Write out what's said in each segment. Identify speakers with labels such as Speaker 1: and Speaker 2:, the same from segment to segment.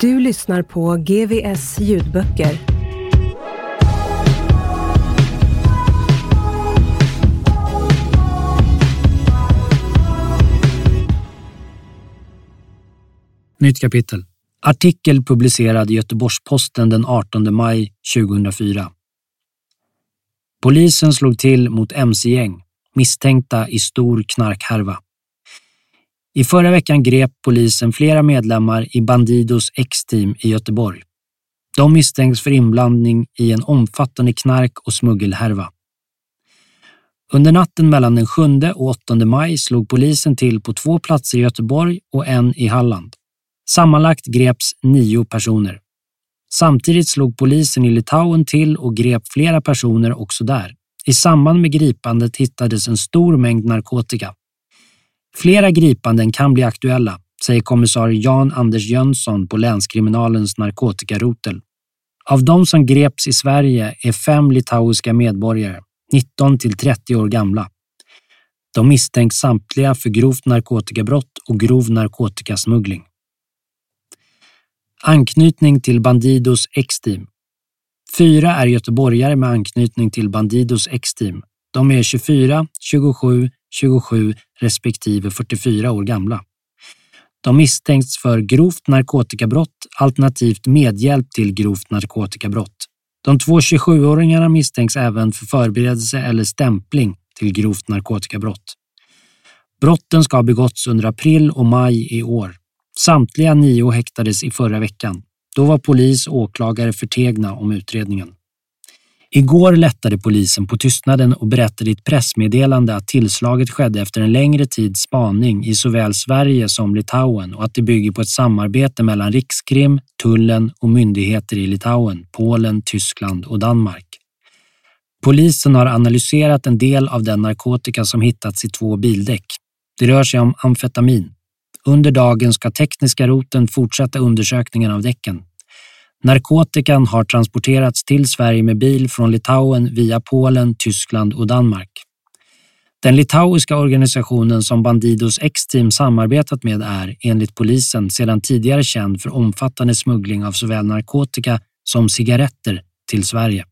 Speaker 1: Du lyssnar på GVS ljudböcker.
Speaker 2: Nytt kapitel. Artikel publicerad i Göteborgs-Posten den 18 maj 2004. Polisen slog till mot mc-gäng misstänkta i stor knarkhärva. I förra veckan grep polisen flera medlemmar i Bandidos X-team i Göteborg. De misstänks för inblandning i en omfattande knark och smuggelhärva. Under natten mellan den 7 och 8 maj slog polisen till på två platser i Göteborg och en i Halland. Sammanlagt greps nio personer. Samtidigt slog polisen i Litauen till och grep flera personer också där. I samband med gripandet hittades en stor mängd narkotika. Flera gripanden kan bli aktuella, säger kommissarie Jan Anders Jönsson på länskriminalens narkotikarotel. Av de som greps i Sverige är fem litauiska medborgare, 19 till 30 år gamla. De misstänks samtliga för grovt narkotikabrott och grov narkotikasmuggling. Anknytning till Bandidos X-team. Fyra är göteborgare med anknytning till Bandidos X-team. De är 24, 27, 27 respektive 44 år gamla. De misstänks för grovt narkotikabrott alternativt medhjälp till grovt narkotikabrott. De två 27-åringarna misstänks även för förberedelse eller stämpling till grovt narkotikabrott. Brotten ska ha begåtts under april och maj i år. Samtliga nio häktades i förra veckan. Då var polis och åklagare förtegna om utredningen. Igår lättade polisen på tystnaden och berättade i ett pressmeddelande att tillslaget skedde efter en längre tids spaning i såväl Sverige som Litauen och att det bygger på ett samarbete mellan Rikskrim, tullen och myndigheter i Litauen, Polen, Tyskland och Danmark. Polisen har analyserat en del av den narkotika som hittats i två bildäck. Det rör sig om amfetamin. Under dagen ska tekniska roten fortsätta undersökningen av däcken. Narkotikan har transporterats till Sverige med bil från Litauen via Polen, Tyskland och Danmark. Den litauiska organisationen som Bandidos X-team samarbetat med är, enligt polisen, sedan tidigare känd för omfattande smuggling av såväl narkotika som cigaretter till Sverige.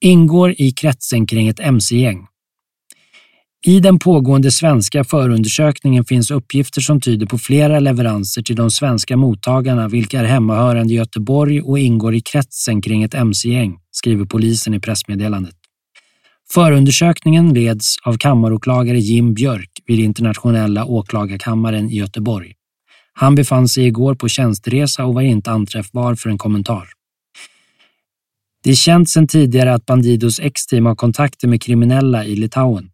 Speaker 2: Ingår i kretsen kring ett mc-gäng. I den pågående svenska förundersökningen finns uppgifter som tyder på flera leveranser till de svenska mottagarna vilka är hemmahörande i Göteborg och ingår i kretsen kring ett mc-gäng, skriver polisen i pressmeddelandet. Förundersökningen leds av kammaråklagare Jim Björk vid Internationella åklagarkammaren i Göteborg. Han befann sig igår på tjänsteresa och var inte anträffbar för en kommentar. Det är känt sedan tidigare att Bandidos X-team har kontakter med kriminella i Litauen.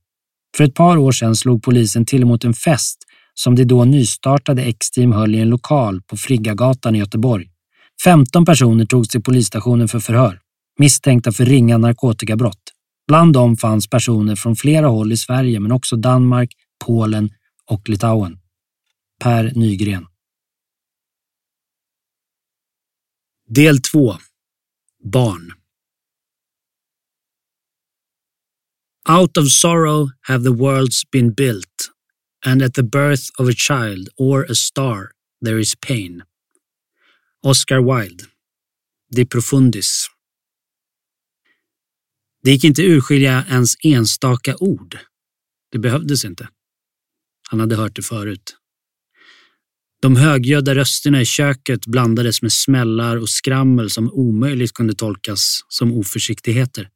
Speaker 2: För ett par år sedan slog polisen till mot en fest som det då nystartade X-team höll i en lokal på Friggagatan i Göteborg. 15 personer togs till polisstationen för förhör, misstänkta för ringa narkotikabrott. Bland dem fanns personer från flera håll i Sverige men också Danmark, Polen och Litauen. Per Nygren. Del 2. Barn. Out of sorrow have the worlds been built, and at the birth of a child or a star there is pain. Oscar Wilde. De profundis. Det gick inte urskilja ens enstaka ord. Det behövdes inte. Han hade hört det förut. De högljudda rösterna i köket blandades med smällar och skrammel som omöjligt kunde tolkas som oförsiktigheter.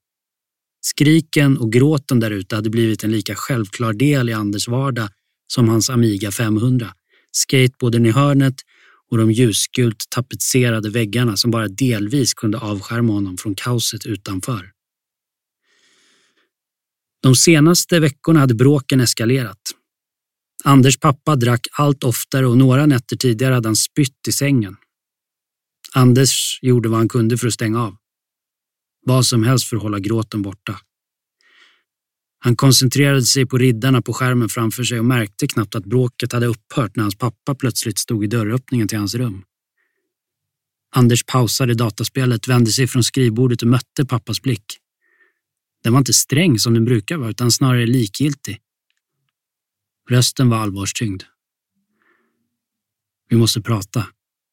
Speaker 2: Skriken och gråten där ute hade blivit en lika självklar del i Anders vardag som hans Amiga 500. Skateboarden i hörnet och de ljusgult tapetserade väggarna som bara delvis kunde avskärma honom från kaoset utanför. De senaste veckorna hade bråken eskalerat. Anders pappa drack allt oftare och några nätter tidigare hade han spytt i sängen. Anders gjorde vad han kunde för att stänga av. Vad som helst för att hålla gråten borta. Han koncentrerade sig på riddarna på skärmen framför sig och märkte knappt att bråket hade upphört när hans pappa plötsligt stod i dörröppningen till hans rum. Anders pausade dataspelet, vände sig från skrivbordet och mötte pappas blick. Den var inte sträng som den brukar vara, utan snarare likgiltig. Rösten var allvarstyngd. Vi måste prata,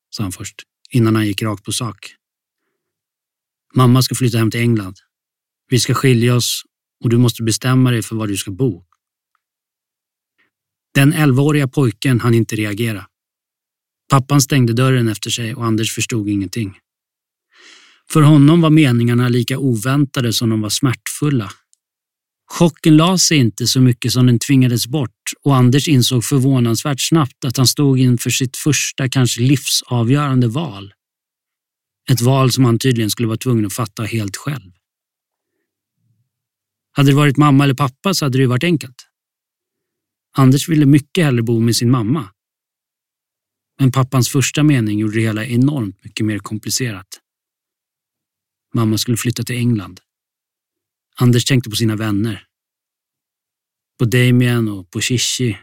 Speaker 2: sa han först, innan han gick rakt på sak. Mamma ska flytta hem till England. Vi ska skilja oss och du måste bestämma dig för var du ska bo. Den 11-åriga pojken hann inte reagera. Pappan stängde dörren efter sig och Anders förstod ingenting. För honom var meningarna lika oväntade som de var smärtfulla. Chocken la sig inte så mycket som den tvingades bort och Anders insåg förvånansvärt snabbt att han stod inför sitt första, kanske livsavgörande val. Ett val som han tydligen skulle vara tvungen att fatta helt själv. Hade det varit mamma eller pappa så hade det varit enkelt. Anders ville mycket hellre bo med sin mamma. Men pappans första mening gjorde det hela enormt mycket mer komplicerat. Mamma skulle flytta till England. Anders tänkte på sina vänner. På Damien och på Shishi.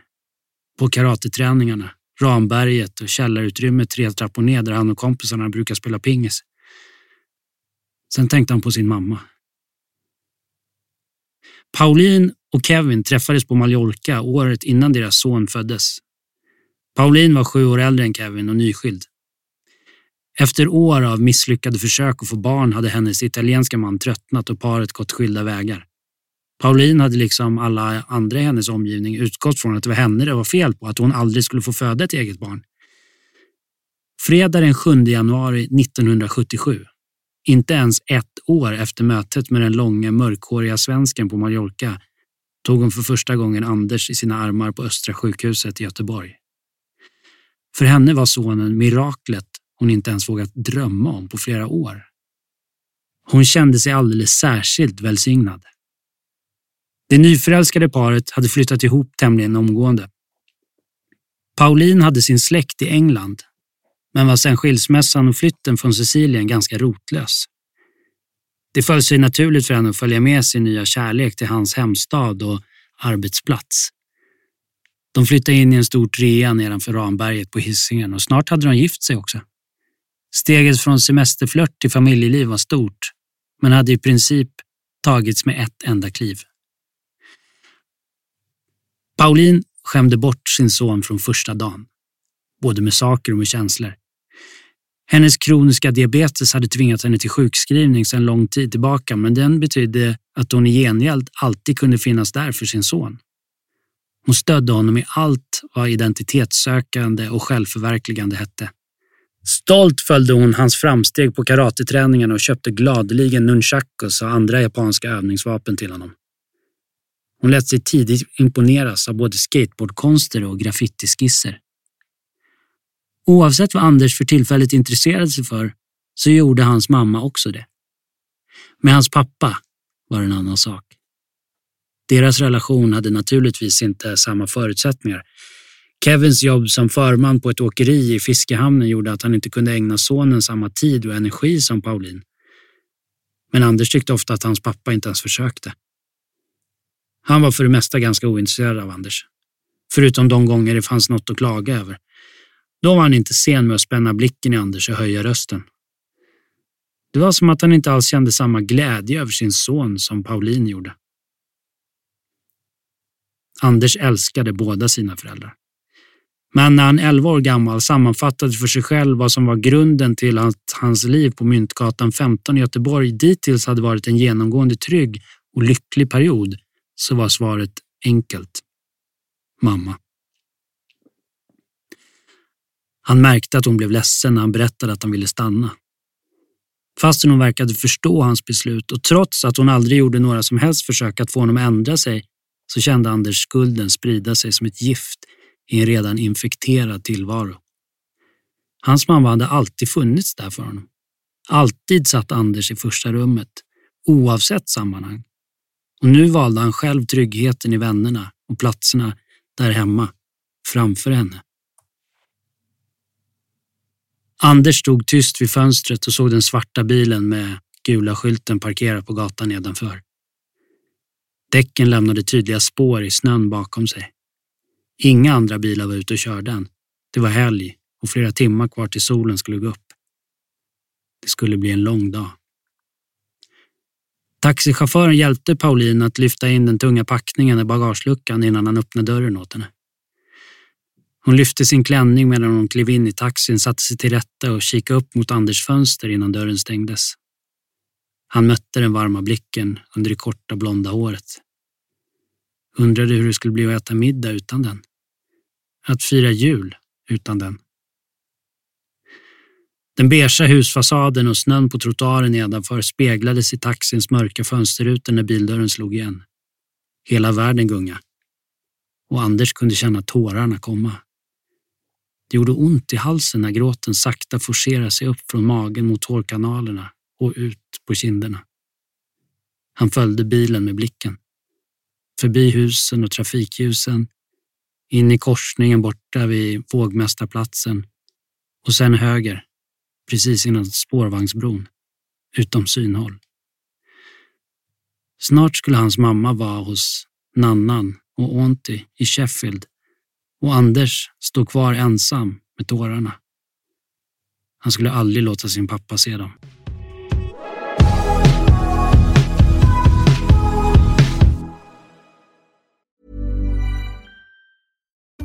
Speaker 2: På karateträningarna, Ramberget och källarutrymmet tre trappor ner där han och kompisarna brukar spela pingis. Sen tänkte han på sin mamma. Pauline och Kevin träffades på Mallorca året innan deras son föddes. Pauline var sju år äldre än Kevin och nyskild. Efter år av misslyckade försök att få barn hade hennes italienska man tröttnat och paret gått skilda vägar. Pauline hade liksom alla andra i hennes omgivning utgått från att det var henne det var fel på, att hon aldrig skulle få föda ett eget barn. Fredag den 7 januari 1977, inte ens ett år efter mötet med den långa mörkhåriga svensken på Mallorca, tog hon för första gången Anders i sina armar på Östra sjukhuset i Göteborg. För henne var sonen miraklet hon inte ens vågat drömma om på flera år. Hon kände sig alldeles särskilt välsignad. Det nyförälskade paret hade flyttat ihop tämligen omgående. Pauline hade sin släkt i England, men var sedan skilsmässan och flytten från Sicilien ganska rotlös. Det föll sig naturligt för henne att följa med sin nya kärlek till hans hemstad och arbetsplats. De flyttade in i en stor trea nedanför Ramberget på Hisingen och snart hade de gift sig också. Steget från semesterflört till familjeliv var stort, men hade i princip tagits med ett enda kliv. Pauline skämde bort sin son från första dagen, både med saker och med känslor. Hennes kroniska diabetes hade tvingat henne till sjukskrivning sedan lång tid tillbaka, men den betydde att hon i gengäld alltid kunde finnas där för sin son. Hon stödde honom i allt vad identitetssökande och självförverkligande hette. Stolt följde hon hans framsteg på karateträningarna och köpte gladeligen nunchakus och andra japanska övningsvapen till honom. Hon lät sig tidigt imponeras av både skateboardkonster och graffitiskisser. Oavsett vad Anders för tillfället intresserade sig för så gjorde hans mamma också det. Med hans pappa var det en annan sak. Deras relation hade naturligtvis inte samma förutsättningar Kevins jobb som förman på ett åkeri i fiskehamnen gjorde att han inte kunde ägna sonen samma tid och energi som Pauline. Men Anders tyckte ofta att hans pappa inte ens försökte. Han var för det mesta ganska ointresserad av Anders. Förutom de gånger det fanns något att klaga över. Då var han inte sen med att spänna blicken i Anders och höja rösten. Det var som att han inte alls kände samma glädje över sin son som Pauline gjorde. Anders älskade båda sina föräldrar. Men när han 11 år gammal sammanfattade för sig själv vad som var grunden till att hans liv på Myntgatan 15 i Göteborg dittills hade varit en genomgående trygg och lycklig period så var svaret enkelt. Mamma. Han märkte att hon blev ledsen när han berättade att han ville stanna. Fastän hon verkade förstå hans beslut och trots att hon aldrig gjorde några som helst försök att få honom att ändra sig så kände Anders skulden sprida sig som ett gift i en redan infekterad tillvaro. Hans mamma hade alltid funnits där för honom. Alltid satt Anders i första rummet, oavsett sammanhang. Och nu valde han själv tryggheten i vännerna och platserna där hemma, framför henne. Anders stod tyst vid fönstret och såg den svarta bilen med gula skylten parkerad på gatan nedanför. Däcken lämnade tydliga spår i snön bakom sig. Inga andra bilar var ute och körde än. Det var helg och flera timmar kvar till solen skulle gå upp. Det skulle bli en lång dag. Taxichauffören hjälpte Pauline att lyfta in den tunga packningen i bagageluckan innan han öppnade dörren åt henne. Hon lyfte sin klänning medan hon klev in i taxin, satte sig till rätta och kikade upp mot Anders fönster innan dörren stängdes. Han mötte den varma blicken under det korta blonda håret. Undrade hur det skulle bli att äta middag utan den. Att fira jul utan den. Den beiga husfasaden och snön på trottoaren nedanför speglades i taxins mörka fönsterrutor när bildörren slog igen. Hela världen gunga. Och Anders kunde känna tårarna komma. Det gjorde ont i halsen när gråten sakta forcerade sig upp från magen mot hårkanalerna och ut på kinderna. Han följde bilen med blicken. Förbi husen och trafikljusen, in i korsningen borta vid Vågmästarplatsen och sen höger, precis innan spårvagnsbron, utom synhåll. Snart skulle hans mamma vara hos Nannan och Onti i Sheffield och Anders stod kvar ensam med tårarna. Han skulle aldrig låta sin pappa se dem.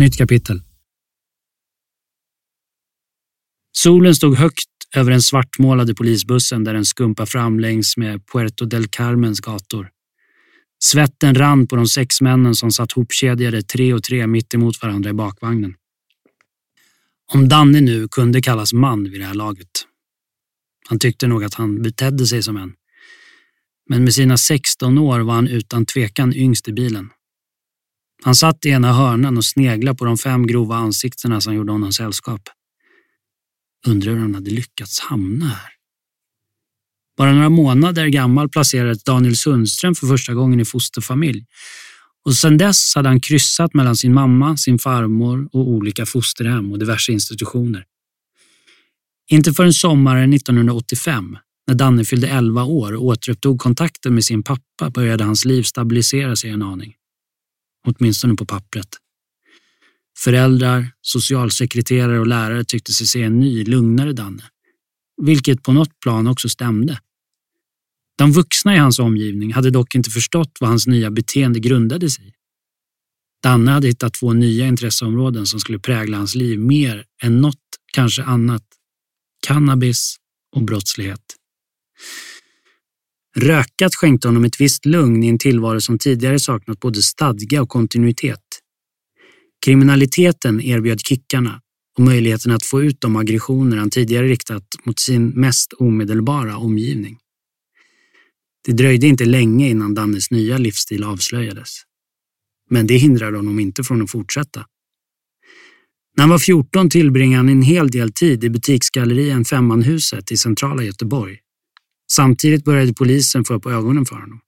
Speaker 2: Nytt kapitel. Solen stod högt över den svartmålade polisbussen där den skumpade fram längs med Puerto del Carmens gator. Svetten rann på de sex männen som satt hopkedjade tre och tre mitt emot varandra i bakvagnen. Om Danne nu kunde kallas man vid det här laget. Han tyckte nog att han betedde sig som en. Men med sina 16 år var han utan tvekan yngst i bilen. Han satt i ena hörnan och sneglade på de fem grova ansiktena som gjorde honom sällskap. Undrar hur han hade lyckats hamna här. Bara några månader gammal placerades Daniel Sundström för första gången i fosterfamilj. Och sedan dess hade han kryssat mellan sin mamma, sin farmor och olika fosterhem och diverse institutioner. Inte förrän sommaren 1985, när Danne fyllde 11 år och återupptog kontakten med sin pappa, började hans liv stabilisera sig en aning. Åtminstone på pappret. Föräldrar, socialsekreterare och lärare tyckte sig se en ny, lugnare Danne. Vilket på något plan också stämde. De vuxna i hans omgivning hade dock inte förstått vad hans nya beteende grundade sig i. Danne hade hittat två nya intresseområden som skulle prägla hans liv mer än något kanske annat. Cannabis och brottslighet. Rökat skänkte honom ett visst lugn i en tillvaro som tidigare saknat både stadga och kontinuitet. Kriminaliteten erbjöd kickarna och möjligheten att få ut de aggressioner han tidigare riktat mot sin mest omedelbara omgivning. Det dröjde inte länge innan Dannes nya livsstil avslöjades. Men det hindrade honom inte från att fortsätta. När han var 14 tillbringade han en hel del tid i butiksgallerian Femmanhuset i centrala Göteborg. Samtidigt började polisen få upp ögonen för honom.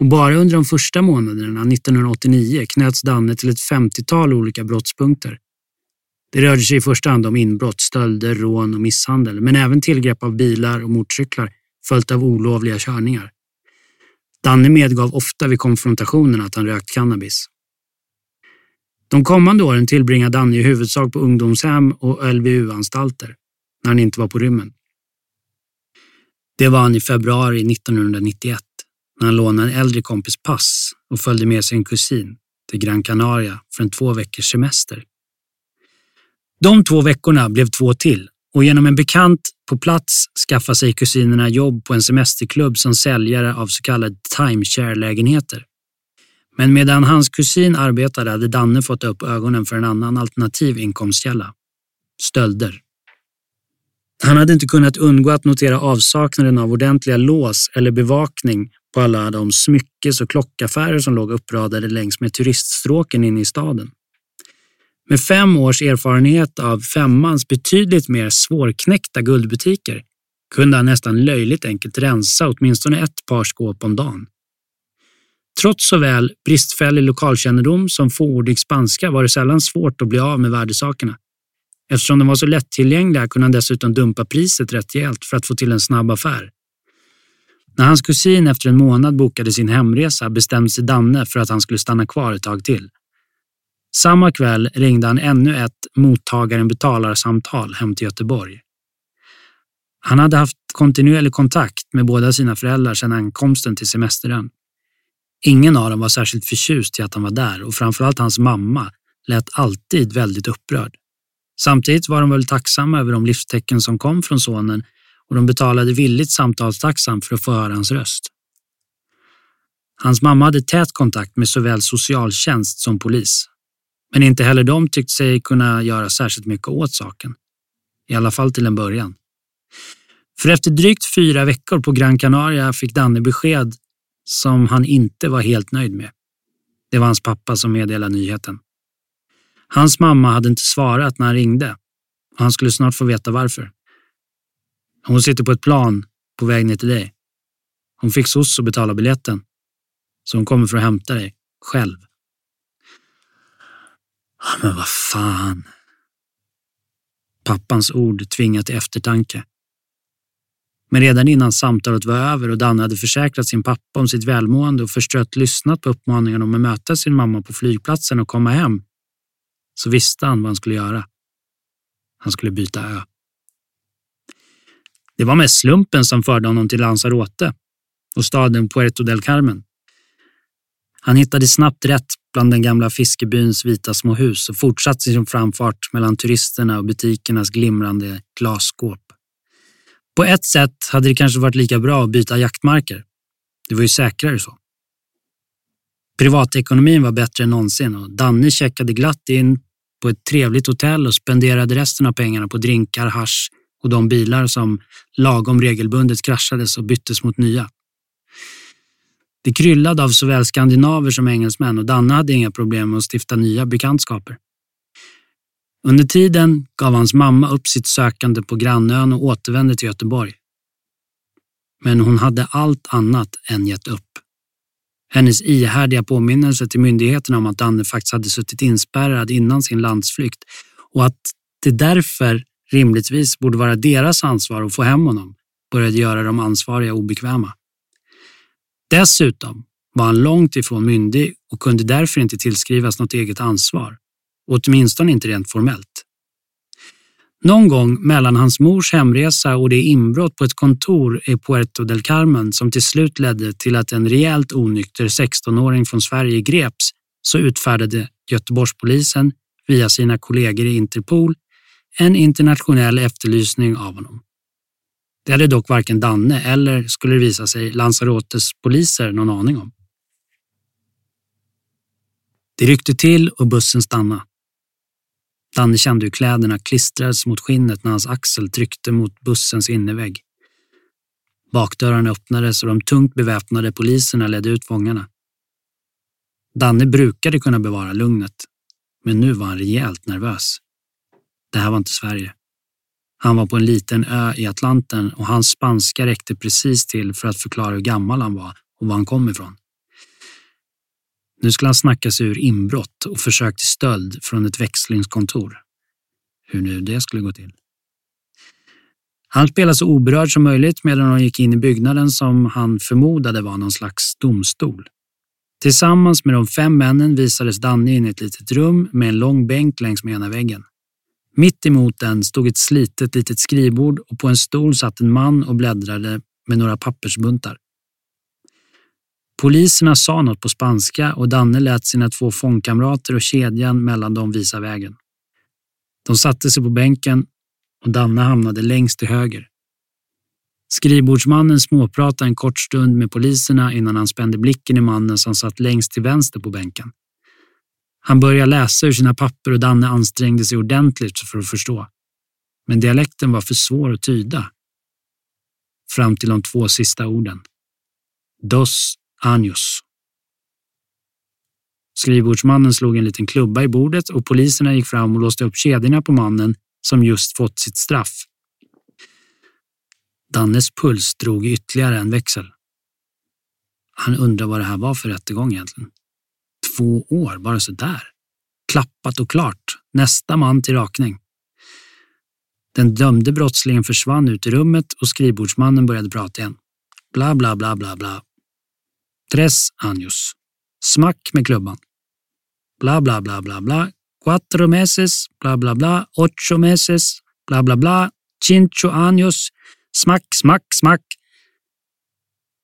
Speaker 2: Och bara under de första månaderna 1989 knöts Danne till ett 50-tal olika brottspunkter. Det rörde sig i första hand om inbrott, stölder, rån och misshandel, men även tillgrepp av bilar och motorcyklar följt av olovliga körningar. Danne medgav ofta vid konfrontationen att han rökt cannabis. De kommande åren tillbringade Danne i huvudsak på ungdomshem och LVU-anstalter, när han inte var på rymmen. Det var han i februari 1991 när han lånade en äldre kompis pass och följde med sin kusin till Gran Canaria för en två veckors semester. De två veckorna blev två till och genom en bekant på plats skaffade sig kusinerna jobb på en semesterklubb som säljare av så kallade timeshare-lägenheter. Men medan hans kusin arbetade hade Danne fått upp ögonen för en annan alternativ inkomstkälla. Stölder. Han hade inte kunnat undgå att notera avsaknaden av ordentliga lås eller bevakning på alla de smyckes och klockaffärer som låg uppradade längs med turiststråken inne i staden. Med fem års erfarenhet av Femmans betydligt mer svårknäckta guldbutiker kunde han nästan löjligt enkelt rensa åtminstone ett par skåp om dagen. Trots såväl bristfällig lokalkännedom som fåordig spanska var det sällan svårt att bli av med värdesakerna. Eftersom de var så lättillgängliga kunde han dessutom dumpa priset rätt rejält för att få till en snabb affär. När hans kusin efter en månad bokade sin hemresa bestämde sig Danne för att han skulle stanna kvar ett tag till. Samma kväll ringde han ännu ett mottagaren-betalar-samtal hem till Göteborg. Han hade haft kontinuerlig kontakt med båda sina föräldrar sedan ankomsten till semestern. Ingen av dem var särskilt förtjust i att han var där och framförallt hans mamma lät alltid väldigt upprörd. Samtidigt var de väl tacksamma över de livstecken som kom från sonen och de betalade villigt samtalstaxan för att få höra hans röst. Hans mamma hade tät kontakt med såväl socialtjänst som polis. Men inte heller de tyckte sig kunna göra särskilt mycket åt saken. I alla fall till en början. För efter drygt fyra veckor på Gran Canaria fick Danne besked som han inte var helt nöjd med. Det var hans pappa som meddelade nyheten. Hans mamma hade inte svarat när han ringde och han skulle snart få veta varför. Hon sitter på ett plan på väg ner till dig. Hon fick soc att betala biljetten. Så hon kommer för att hämta dig, själv. Men vad fan. Pappans ord tvingar till eftertanke. Men redan innan samtalet var över och Danne hade försäkrat sin pappa om sitt välmående och förstrött lyssnat på uppmaningen om att möta sin mamma på flygplatsen och komma hem, så visste han vad han skulle göra. Han skulle byta ö. Det var mest slumpen som förde honom till Lanzarote och staden Puerto del Carmen. Han hittade snabbt rätt bland den gamla fiskebyns vita små hus och fortsatte sin framfart mellan turisterna och butikernas glimrande glasskåp. På ett sätt hade det kanske varit lika bra att byta jaktmarker. Det var ju säkrare så. Privatekonomin var bättre än någonsin och Danne checkade glatt in på ett trevligt hotell och spenderade resten av pengarna på drinkar, hash och de bilar som lagom regelbundet kraschades och byttes mot nya. Det kryllade av såväl skandinaver som engelsmän och Danne hade inga problem med att stifta nya bekantskaper. Under tiden gav hans mamma upp sitt sökande på grannön och återvände till Göteborg. Men hon hade allt annat än gett upp. Hennes ihärdiga påminnelse till myndigheterna om att Danne faktiskt hade suttit inspärrad innan sin landsflykt och att det därför rimligtvis borde vara deras ansvar att få hem honom började göra de ansvariga obekväma. Dessutom var han långt ifrån myndig och kunde därför inte tillskrivas något eget ansvar, åtminstone inte rent formellt. Någon gång mellan hans mors hemresa och det inbrott på ett kontor i Puerto del Carmen som till slut ledde till att en rejält onykter 16-åring från Sverige greps så utfärdade Göteborgspolisen via sina kollegor i Interpol en internationell efterlysning av honom. Det hade dock varken Danne eller, skulle det visa sig, Lanzarotes poliser någon aning om. Det ryckte till och bussen stannade. Danne kände hur kläderna klistrades mot skinnet när hans axel tryckte mot bussens innervägg. Bakdörrarna öppnades och de tungt beväpnade poliserna ledde ut fångarna. Danne brukade kunna bevara lugnet, men nu var han rejält nervös. Det här var inte Sverige. Han var på en liten ö i Atlanten och hans spanska räckte precis till för att förklara hur gammal han var och var han kom ifrån. Nu skulle han snacka sig ur inbrott och försök till stöld från ett växlingskontor. Hur nu det skulle gå till. Han spelade så oberörd som möjligt medan de gick in i byggnaden som han förmodade var någon slags domstol. Tillsammans med de fem männen visades Danne in i ett litet rum med en lång bänk längs med ena väggen. Mitt emot den stod ett slitet litet skrivbord och på en stol satt en man och bläddrade med några pappersbuntar. Poliserna sa något på spanska och Danne lät sina två fångkamrater och kedjan mellan dem visa vägen. De satte sig på bänken och Danne hamnade längst till höger. Skrivbordsmannen småpratade en kort stund med poliserna innan han spände blicken i mannen som satt längst till vänster på bänken. Han började läsa ur sina papper och Danne ansträngde sig ordentligt för att förstå. Men dialekten var för svår att tyda. Fram till de två sista orden. Dos años. Skrivbordsmannen slog en liten klubba i bordet och poliserna gick fram och låste upp kedjorna på mannen som just fått sitt straff. Dannes puls drog ytterligare en växel. Han undrar vad det här var för rättegång egentligen. Två år, bara så där. Klappat och klart. Nästa man till rakning. Den dömde brottslingen försvann ut i rummet och skrivbordsmannen började prata igen. Bla, bla, bla, bla, bla. Tres años. Smack med klubban. Bla, bla, bla, bla, bla. Cuatro meses. Bla, bla, bla. Ocho meses. Bla, bla, bla. Cinco años. Smack, smack, smack.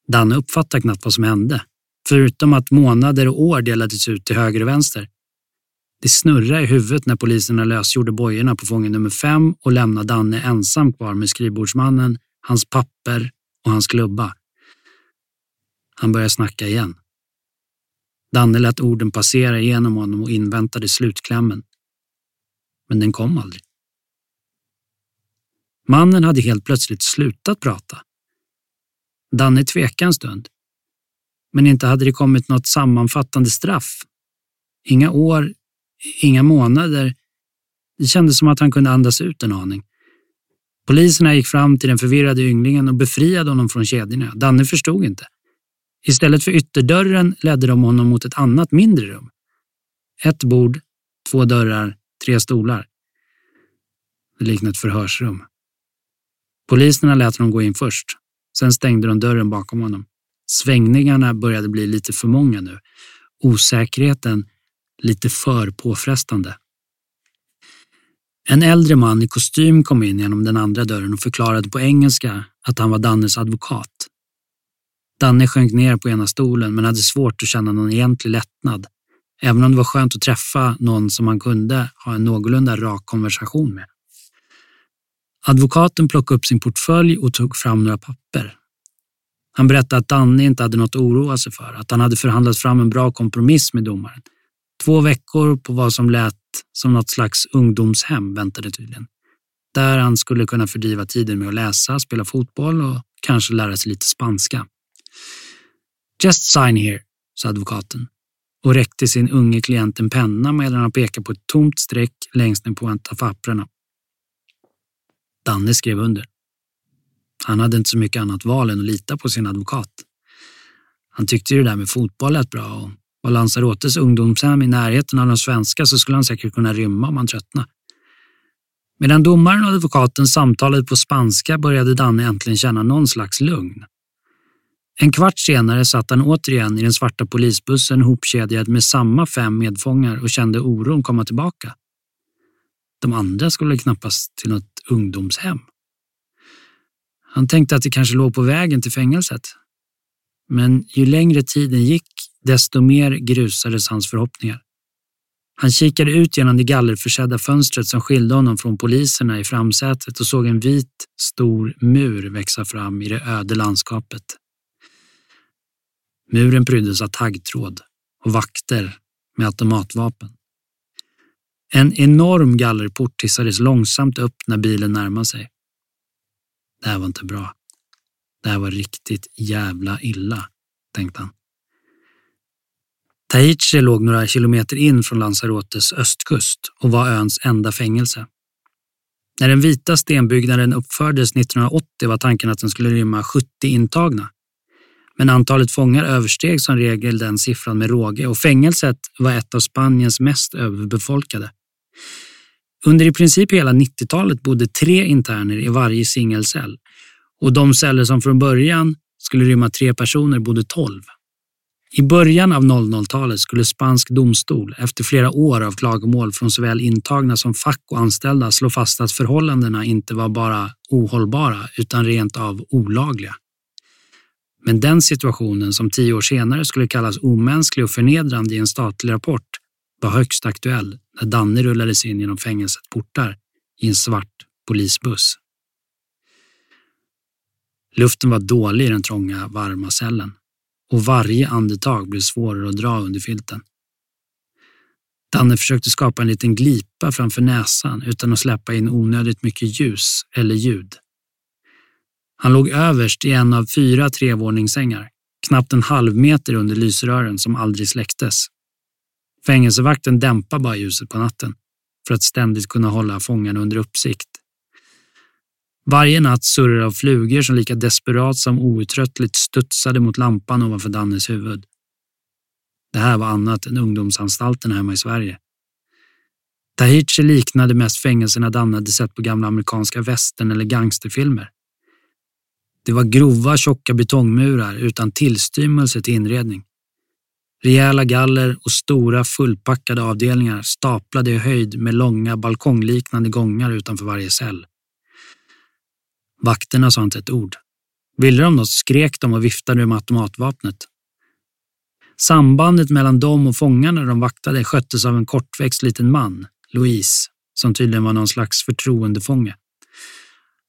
Speaker 2: Danne uppfattade knappt vad som hände, förutom att månader och år delades ut till höger och vänster. Det snurrade i huvudet när poliserna lösgjorde bojorna på fången nummer fem och lämnade Danne ensam kvar med skrivbordsmannen, hans papper och hans klubba. Han började snacka igen. Danne lät orden passera igenom honom och inväntade slutklämmen. Men den kom aldrig. Mannen hade helt plötsligt slutat prata. Danne tvekade en stund. Men inte hade det kommit något sammanfattande straff. Inga år, inga månader. Det kändes som att han kunde andas ut en aning. Poliserna gick fram till den förvirrade ynglingen och befriade honom från kedjorna. Danne förstod inte. Istället för ytterdörren ledde de honom mot ett annat mindre rum. Ett bord, två dörrar, tre stolar. Det liknade ett förhörsrum. Poliserna lät honom gå in först. Sen stängde de dörren bakom honom. Svängningarna började bli lite för många nu. Osäkerheten lite för påfrestande. En äldre man i kostym kom in genom den andra dörren och förklarade på engelska att han var Dannes advokat. Danne sjönk ner på ena stolen men hade svårt att känna någon egentlig lättnad, även om det var skönt att träffa någon som man kunde ha en någorlunda rak konversation med. Advokaten plockade upp sin portfölj och tog fram några papper. Han berättade att Danne inte hade något att oroa sig för, att han hade förhandlat fram en bra kompromiss med domaren. Två veckor på vad som lät som något slags ungdomshem väntade tydligen. Där han skulle kunna fördriva tiden med att läsa, spela fotboll och kanske lära sig lite spanska. Just sign here, sa advokaten och räckte sin unge klient en penna medan han pekade på ett tomt streck längst ner på en av papperna. Danne skrev under. Han hade inte så mycket annat val än att lita på sin advokat. Han tyckte ju det där med fotboll lät bra och var Lanzarotes ungdomshem i närheten av de svenska så skulle han säkert kunna rymma om han tröttnade. Medan domaren och advokaten samtalade på spanska började Danne äntligen känna någon slags lugn. En kvart senare satt han återigen i den svarta polisbussen hopkedjad med samma fem medfångar och kände oron komma tillbaka. De andra skulle knappast till något ungdomshem. Han tänkte att det kanske låg på vägen till fängelset. Men ju längre tiden gick, desto mer grusades hans förhoppningar. Han kikade ut genom det gallerförsedda fönstret som skilde honom från poliserna i framsätet och såg en vit, stor mur växa fram i det öde landskapet. Muren pryddes av taggtråd och vakter med automatvapen. En enorm gallerport hissades långsamt upp när bilen närmade sig. Det här var inte bra. Det här var riktigt jävla illa, tänkte han. Tahiche låg några kilometer in från Lanzarotes östkust och var öns enda fängelse. När den vita stenbyggnaden uppfördes 1980 var tanken att den skulle rymma 70 intagna. Men antalet fångar översteg som regel den siffran med råge och fängelset var ett av Spaniens mest överbefolkade. Under i princip hela 90-talet bodde tre interner i varje singelcell och de celler som från början skulle rymma tre personer bodde tolv. I början av 00-talet skulle spansk domstol efter flera år av klagomål från såväl intagna som fack och anställda slå fast att förhållandena inte var bara ohållbara utan rent av olagliga. Men den situationen som tio år senare skulle kallas omänsklig och förnedrande i en statlig rapport var högst aktuell när Danne rullades in genom fängelsets portar i en svart polisbuss. Luften var dålig i den trånga, varma cellen och varje andetag blev svårare att dra under filten. Danne försökte skapa en liten glipa framför näsan utan att släppa in onödigt mycket ljus eller ljud. Han låg överst i en av fyra trevåningssängar, knappt en halv meter under lysrören som aldrig släcktes. Fängelsevakten dämpade bara ljuset på natten för att ständigt kunna hålla fångarna under uppsikt. Varje natt surrade av flugor som lika desperat som outtröttligt studsade mot lampan ovanför Dannes huvud. Det här var annat än ungdomsanstalten hemma i Sverige. Tahichi liknade mest fängelserna Danne hade sett på gamla amerikanska västern eller gangsterfilmer. Det var grova, tjocka betongmurar utan tillstymmelse till inredning. Rejäla galler och stora fullpackade avdelningar staplade i höjd med långa balkongliknande gångar utanför varje cell. Vakterna sa inte ett ord. Ville de något skrek de och viftade med automatvapnet. Sambandet mellan dem och fångarna de vaktade sköttes av en kortväxt liten man, Louise, som tydligen var någon slags förtroendefånge.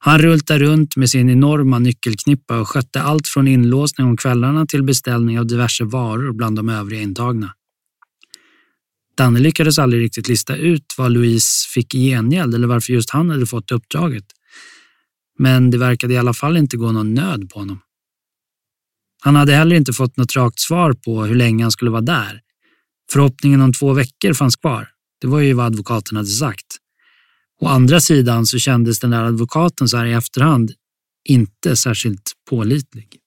Speaker 2: Han rultade runt med sin enorma nyckelknippa och skötte allt från inlåsning om kvällarna till beställning av diverse varor bland de övriga intagna. Danne lyckades aldrig riktigt lista ut vad Louise fick i gengäld eller varför just han hade fått uppdraget. Men det verkade i alla fall inte gå någon nöd på honom. Han hade heller inte fått något rakt svar på hur länge han skulle vara där. Förhoppningen om två veckor fanns kvar. Det var ju vad advokaten hade sagt. Å andra sidan så kändes den där advokaten så här i efterhand inte särskilt pålitlig.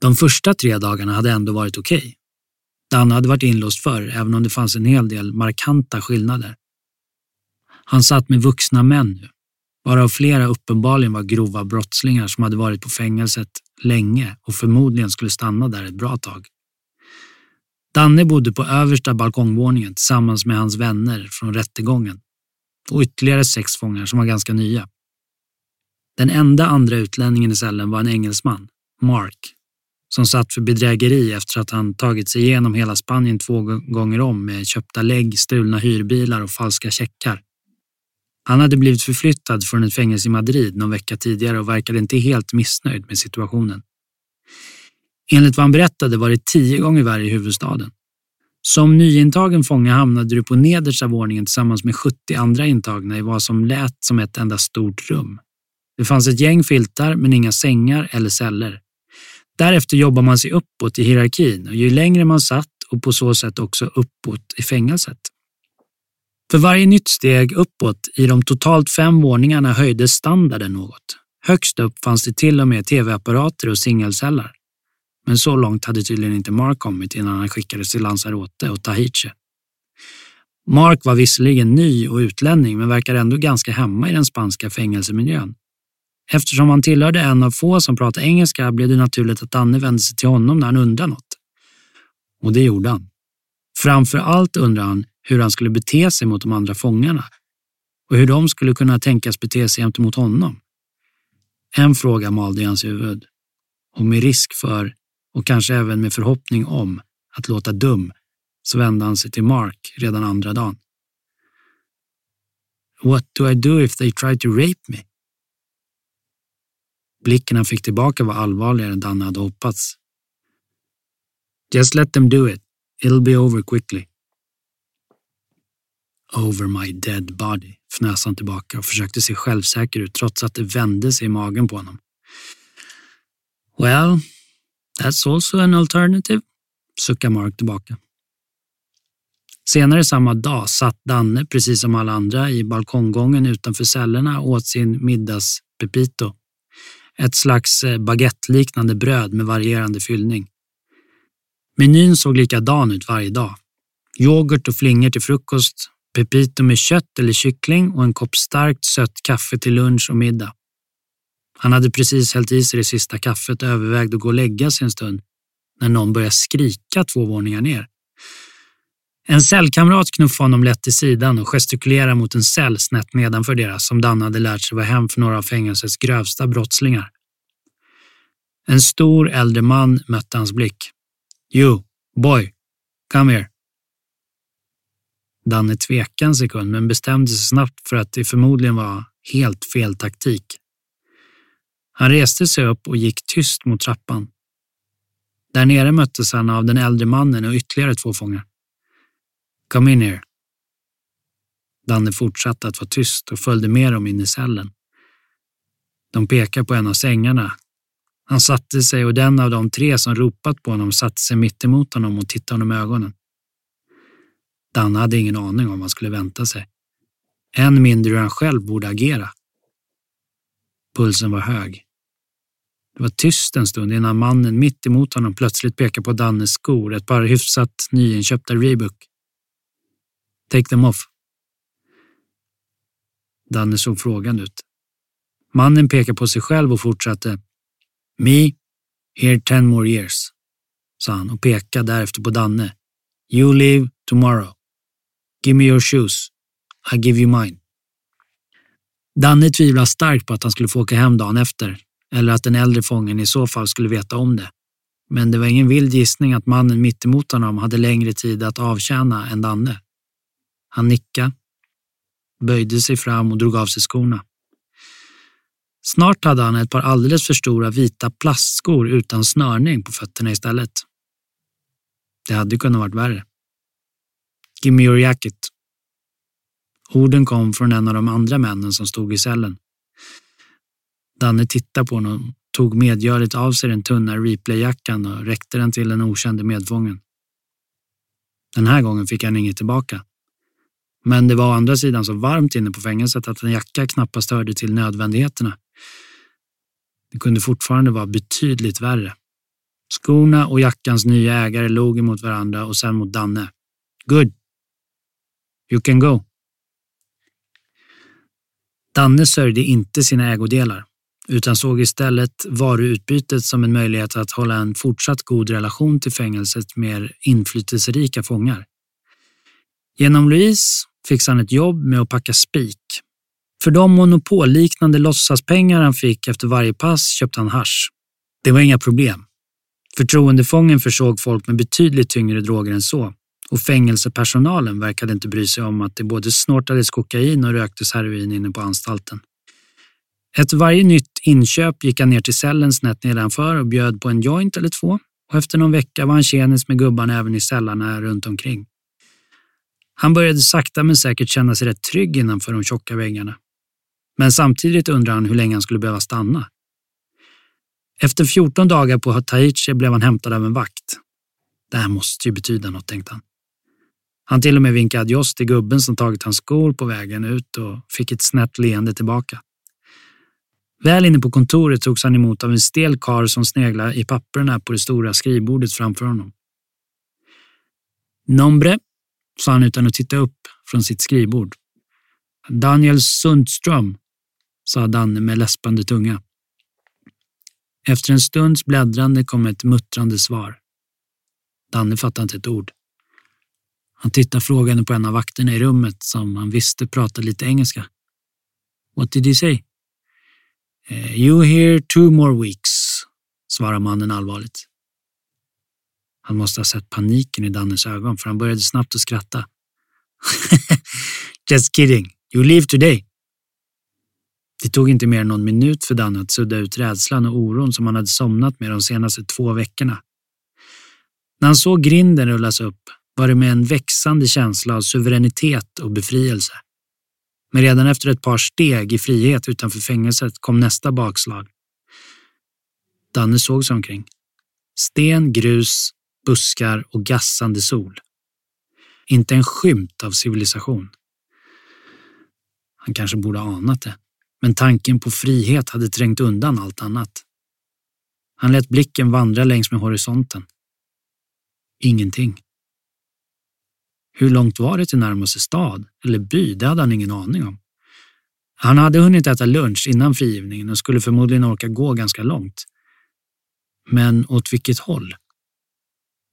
Speaker 2: De första tre dagarna hade ändå varit okej. Okay. Danne hade varit inlåst förr, även om det fanns en hel del markanta skillnader. Han satt med vuxna män nu, varav flera uppenbarligen var grova brottslingar som hade varit på fängelset länge och förmodligen skulle stanna där ett bra tag. Danne bodde på översta balkongvåningen tillsammans med hans vänner från rättegången och ytterligare sex fångar som var ganska nya. Den enda andra utlänningen i cellen var en engelsman, Mark, som satt för bedrägeri efter att han tagit sig igenom hela Spanien två gånger om med köpta lägg, stulna hyrbilar och falska checkar. Han hade blivit förflyttad från ett fängelse i Madrid någon vecka tidigare och verkade inte helt missnöjd med situationen. Enligt vad han berättade var det tio gånger värre i huvudstaden. Som nyintagen fånge hamnade du på nedersta våningen tillsammans med 70 andra intagna i vad som lät som ett enda stort rum. Det fanns ett gäng filtar men inga sängar eller celler. Därefter jobbar man sig uppåt i hierarkin och ju längre man satt och på så sätt också uppåt i fängelset. För varje nytt steg uppåt i de totalt fem våningarna höjdes standarden något. Högst upp fanns det till och med tv-apparater och singelceller. Men så långt hade tydligen inte Mark kommit innan han skickades till Lanzarote och Tahiti. Mark var visserligen ny och utlänning men verkar ändå ganska hemma i den spanska fängelsemiljön. Eftersom han tillhörde en av få som pratade engelska blev det naturligt att Danne vände sig till honom när han undrade något. Och det gjorde han. Framför allt undrade han hur han skulle bete sig mot de andra fångarna och hur de skulle kunna tänkas bete sig gentemot honom. En fråga malde i hans huvud och med risk för och kanske även med förhoppning om att låta dum så vände han sig till Mark redan andra dagen. What do I do if they try to rape me? Blicken han fick tillbaka var allvarligare än Danne hade hoppats. Just let them do it. It'll be over quickly. Over my dead body, fnös han tillbaka och försökte se självsäker ut trots att det vände sig i magen på honom. Well, that's also an alternative, suckar Mark tillbaka. Senare samma dag satt Danne, precis som alla andra, i balkonggången utanför cellerna och åt sin middags pepito. Ett slags eh, baguetteliknande bröd med varierande fyllning. Menyn såg likadan ut varje dag. Yoghurt och flingor till frukost, pepito med kött eller kyckling och en kopp starkt sött kaffe till lunch och middag. Han hade precis hällt i sig det sista kaffet och övervägde att gå och lägga sig en stund när någon började skrika två våningar ner. En cellkamrat knuffade honom lätt till sidan och gestikulerade mot en cell snett nedanför deras som Dan hade lärt sig var hem för några av fängelsets grövsta brottslingar. En stor äldre man mötte hans blick. You, boy, come here. Danne tvekade en sekund men bestämde sig snabbt för att det förmodligen var helt fel taktik. Han reste sig upp och gick tyst mot trappan. Där nere möttes han av den äldre mannen och ytterligare två fångar. Come in here. Danne fortsatte att vara tyst och följde med dem in i cellen. De pekade på en av sängarna. Han satte sig och den av de tre som ropat på honom satte sig mitt emot honom och tittade honom i ögonen. Danne hade ingen aning om vad han skulle vänta sig. Än mindre hur han själv borde agera. Pulsen var hög. Det var tyst en stund innan mannen mitt emot honom plötsligt pekade på Dannes skor, ett par hyfsat nyinköpta Reebok. Take them off. Danne såg frågande ut. Mannen pekade på sig själv och fortsatte. Me, here ten more years, sa han och pekade därefter på Danne. You leave tomorrow. Give me your shoes. I give you mine. Danne tvivlade starkt på att han skulle få åka hem dagen efter, eller att den äldre fången i så fall skulle veta om det. Men det var ingen vild gissning att mannen mittemot honom hade längre tid att avtjäna än Danne. Han nickade, böjde sig fram och drog av sig skorna. Snart hade han ett par alldeles för stora vita plastskor utan snörning på fötterna istället. Det hade kunnat varit värre. Give me your jacket. Orden kom från en av de andra männen som stod i cellen. Danne tittade på honom, tog medgörligt av sig den tunna replayjackan och räckte den till den okände medfången. Den här gången fick han inget tillbaka. Men det var å andra sidan så varmt inne på fängelset att en jacka knappast hörde till nödvändigheterna. Det kunde fortfarande vara betydligt värre. Skorna och jackans nya ägare låg emot varandra och sen mot Danne. Good. You can go. Danne sörjde inte sina ägodelar utan såg istället varuutbytet som en möjlighet att hålla en fortsatt god relation till fängelsets mer inflytelserika fångar. Genom Louise fixade han ett jobb med att packa spik. För de monopolliknande låtsaspengar han fick efter varje pass köpte han hash. Det var inga problem. Förtroendefången försåg folk med betydligt tyngre droger än så och fängelsepersonalen verkade inte bry sig om att det både snortades kokain och röktes heroin inne på anstalten. Efter varje nytt inköp gick han ner till cellen snett nedanför och bjöd på en joint eller två och efter någon vecka var han tjenis med gubbarna även i cellarna runt omkring. Han började sakta men säkert känna sig rätt trygg innanför de tjocka väggarna. Men samtidigt undrade han hur länge han skulle behöva stanna. Efter 14 dagar på Tahiti blev han hämtad av en vakt. Det här måste ju betyda något, tänkte han. Han till och med vinkade adjós till gubben som tagit hans skor på vägen ut och fick ett snett leende tillbaka. Väl inne på kontoret togs han emot av en stel karl som sneglade i papperna på det stora skrivbordet framför honom. Nombre, sa han utan att titta upp från sitt skrivbord. Daniel Sundström, sa Danne med läspande tunga. Efter en stunds bläddrande kom ett muttrande svar. Danne fattade inte ett ord. Han tittade frågande på en av vakterna i rummet som han visste pratade lite engelska. What did he say? Eh, you here two more weeks, svarade mannen allvarligt. Han måste ha sett paniken i Dannes ögon för han började snabbt att skratta. Just kidding, you leave today. Det tog inte mer än någon minut för Danne att sudda ut rädslan och oron som han hade somnat med de senaste två veckorna. När han såg grinden rullas upp var det med en växande känsla av suveränitet och befrielse. Men redan efter ett par steg i frihet utanför fängelset kom nästa bakslag. Danne såg sig omkring. Sten, grus, buskar och gassande sol. Inte en skymt av civilisation. Han kanske borde ha anat det, men tanken på frihet hade trängt undan allt annat. Han lät blicken vandra längs med horisonten. Ingenting. Hur långt var det till närmaste stad eller by? Det hade han ingen aning om. Han hade hunnit äta lunch innan frigivningen och skulle förmodligen orka gå ganska långt. Men åt vilket håll?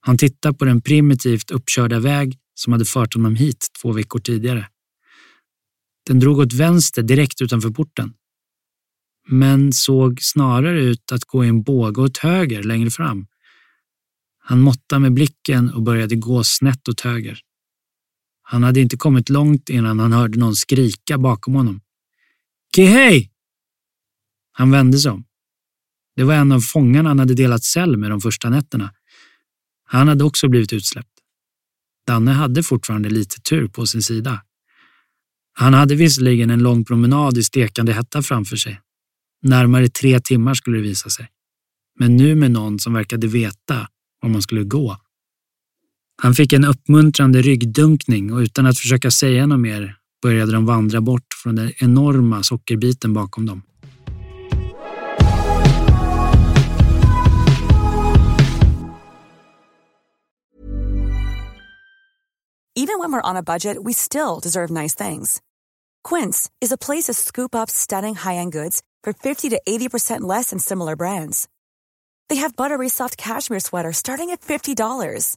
Speaker 2: Han tittade på den primitivt uppkörda väg som hade fört honom hit två veckor tidigare. Den drog åt vänster direkt utanför porten. Men såg snarare ut att gå i en båge åt höger längre fram. Han måttade med blicken och började gå snett åt höger. Han hade inte kommit långt innan han hörde någon skrika bakom honom. Kihei! Han vände sig om. Det var en av fångarna han hade delat cell med de första nätterna. Han hade också blivit utsläppt. Danne hade fortfarande lite tur på sin sida. Han hade visserligen en lång promenad i stekande hetta framför sig. Närmare tre timmar skulle det visa sig. Men nu med någon som verkade veta var man skulle gå. Han fick en uppmuntrande ryggdunkning och utan att försöka säga något mer började de vandra bort från den enorma sockerbiten bakom dem.
Speaker 3: Even when we're on a budget, we still deserve nice things. Quince is a place to scoop up stunning high-end goods for 50 to 80% less than similar brands. They have buttery soft cashmere sweaters starting at $50,